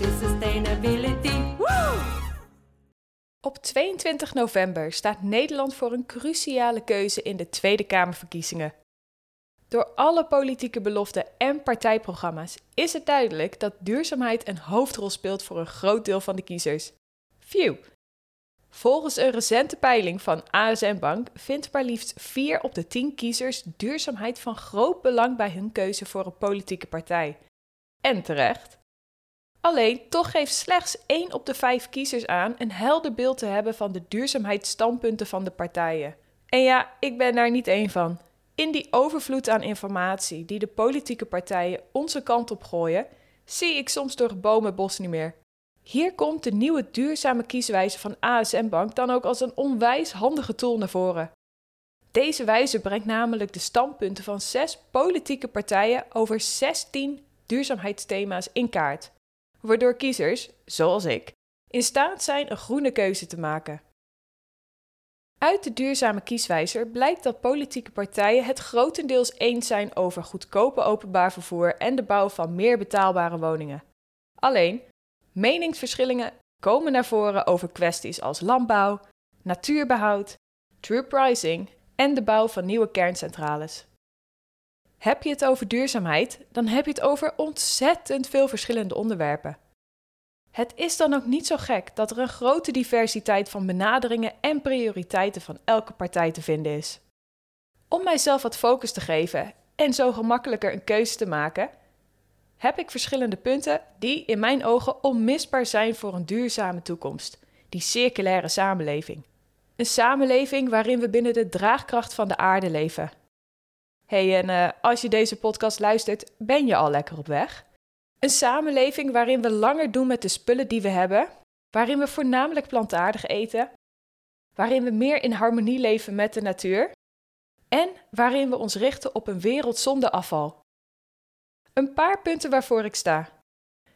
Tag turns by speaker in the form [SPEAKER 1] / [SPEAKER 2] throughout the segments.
[SPEAKER 1] is sustainability. Woo!
[SPEAKER 2] Op 22 november staat Nederland voor een cruciale keuze in de Tweede Kamerverkiezingen. Door alle politieke beloften en partijprogramma's is het duidelijk dat duurzaamheid een hoofdrol speelt voor een groot deel van de kiezers. Phew! Volgens een recente peiling van ASM Bank vindt maar liefst 4 op de 10 kiezers duurzaamheid van groot belang bij hun keuze voor een politieke partij. En terecht. Alleen toch geeft slechts 1 op de 5 kiezers aan een helder beeld te hebben van de duurzaamheidsstandpunten van de partijen. En ja, ik ben daar niet één van. In die overvloed aan informatie die de politieke partijen onze kant op gooien, zie ik soms door bomen bos niet meer. Hier komt de nieuwe duurzame kieswijze van ASM Bank dan ook als een onwijs handige tool naar voren. Deze wijze brengt namelijk de standpunten van zes politieke partijen over 16 duurzaamheidsthema's in kaart, waardoor kiezers, zoals ik, in staat zijn een groene keuze te maken. Uit de duurzame kieswijzer blijkt dat politieke partijen het grotendeels eens zijn over goedkope openbaar vervoer en de bouw van meer betaalbare woningen. Alleen, meningsverschillingen komen naar voren over kwesties als landbouw, natuurbehoud, true pricing en de bouw van nieuwe kerncentrales. Heb je het over duurzaamheid, dan heb je het over ontzettend veel verschillende onderwerpen. Het is dan ook niet zo gek dat er een grote diversiteit van benaderingen en prioriteiten van elke partij te vinden is. Om mijzelf wat focus te geven en zo gemakkelijker een keuze te maken, heb ik verschillende punten die in mijn ogen onmisbaar zijn voor een duurzame toekomst, die circulaire samenleving. Een samenleving waarin we binnen de draagkracht van de aarde leven. hey, en uh, als je deze podcast luistert, ben je al lekker op weg? Een samenleving waarin we langer doen met de spullen die we hebben, waarin we voornamelijk plantaardig eten, waarin we meer in harmonie leven met de natuur en waarin we ons richten op een wereld zonder afval. Een paar punten waarvoor ik sta.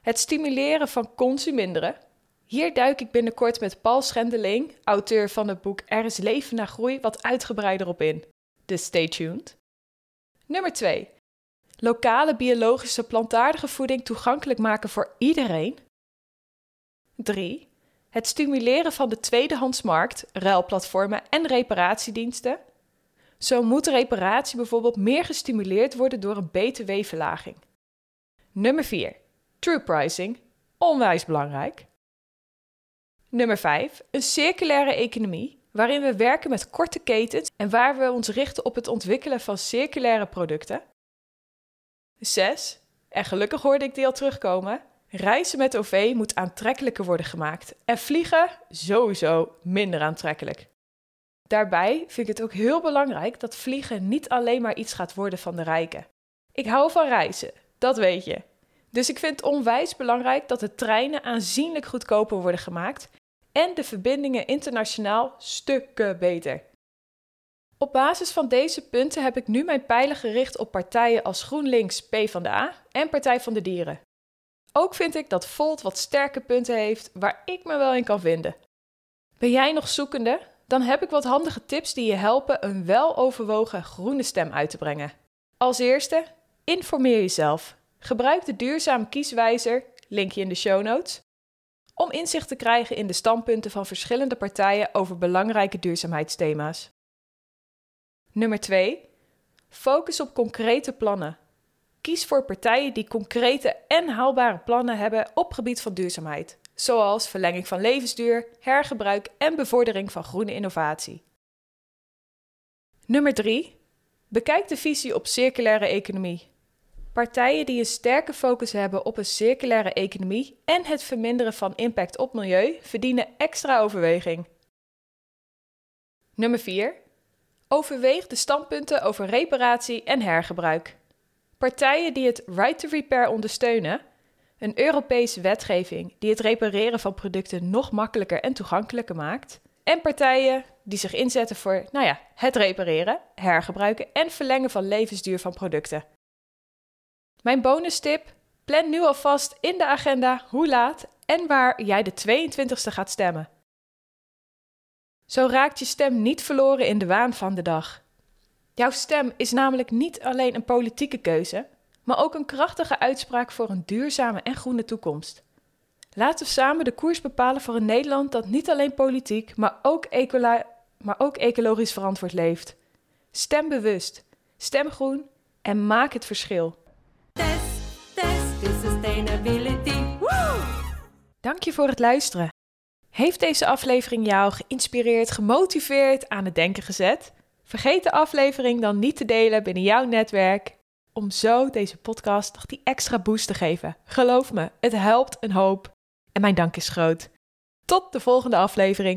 [SPEAKER 2] Het stimuleren van consuminderen. Hier duik ik binnenkort met Paul Schendeling, auteur van het boek Er is leven na groei, wat uitgebreider op in. Dus stay tuned. Nummer 2 lokale biologische plantaardige voeding toegankelijk maken voor iedereen. 3. Het stimuleren van de tweedehandsmarkt, ruilplatformen en reparatiediensten. Zo moet reparatie bijvoorbeeld meer gestimuleerd worden door een btw-verlaging. Nummer 4. True pricing, onwijs belangrijk. Nummer 5. Een circulaire economie, waarin we werken met korte ketens en waar we ons richten op het ontwikkelen van circulaire producten. 6. En gelukkig hoorde ik die al terugkomen. Reizen met OV moet aantrekkelijker worden gemaakt en vliegen sowieso minder aantrekkelijk. Daarbij vind ik het ook heel belangrijk dat vliegen niet alleen maar iets gaat worden van de rijken. Ik hou van reizen, dat weet je. Dus ik vind onwijs belangrijk dat de treinen aanzienlijk goedkoper worden gemaakt en de verbindingen internationaal stukken beter. Op basis van deze punten heb ik nu mijn pijlen gericht op partijen als GroenLinks, PvdA en Partij van de Dieren. Ook vind ik dat Volt wat sterke punten heeft waar ik me wel in kan vinden. Ben jij nog zoekende? Dan heb ik wat handige tips die je helpen een weloverwogen groene stem uit te brengen. Als eerste, informeer jezelf. Gebruik de duurzame kieswijzer, linkje in de show notes, om inzicht te krijgen in de standpunten van verschillende partijen over belangrijke duurzaamheidsthema's. Nummer 2. Focus op concrete plannen. Kies voor partijen die concrete en haalbare plannen hebben op gebied van duurzaamheid, zoals verlenging van levensduur, hergebruik en bevordering van groene innovatie. Nummer 3. Bekijk de visie op circulaire economie. Partijen die een sterke focus hebben op een circulaire economie en het verminderen van impact op milieu verdienen extra overweging. Nummer 4. Overweeg de standpunten over reparatie en hergebruik. Partijen die het Right to Repair ondersteunen, een Europese wetgeving die het repareren van producten nog makkelijker en toegankelijker maakt, en partijen die zich inzetten voor, nou ja, het repareren, hergebruiken en verlengen van levensduur van producten. Mijn bonustip: plan nu alvast in de agenda hoe laat en waar jij de 22e gaat stemmen. Zo raakt je stem niet verloren in de waan van de dag. Jouw stem is namelijk niet alleen een politieke keuze, maar ook een krachtige uitspraak voor een duurzame en groene toekomst. Laten we samen de koers bepalen voor een Nederland dat niet alleen politiek, maar ook, ecola- maar ook ecologisch verantwoord leeft. Stem bewust, stem groen en maak het verschil.
[SPEAKER 1] Test, test is sustainability. Woo!
[SPEAKER 2] Dank je voor het luisteren. Heeft deze aflevering jou geïnspireerd, gemotiveerd, aan het denken gezet? Vergeet de aflevering dan niet te delen binnen jouw netwerk om zo deze podcast nog die extra boost te geven. Geloof me, het helpt een hoop en mijn dank is groot. Tot de volgende aflevering.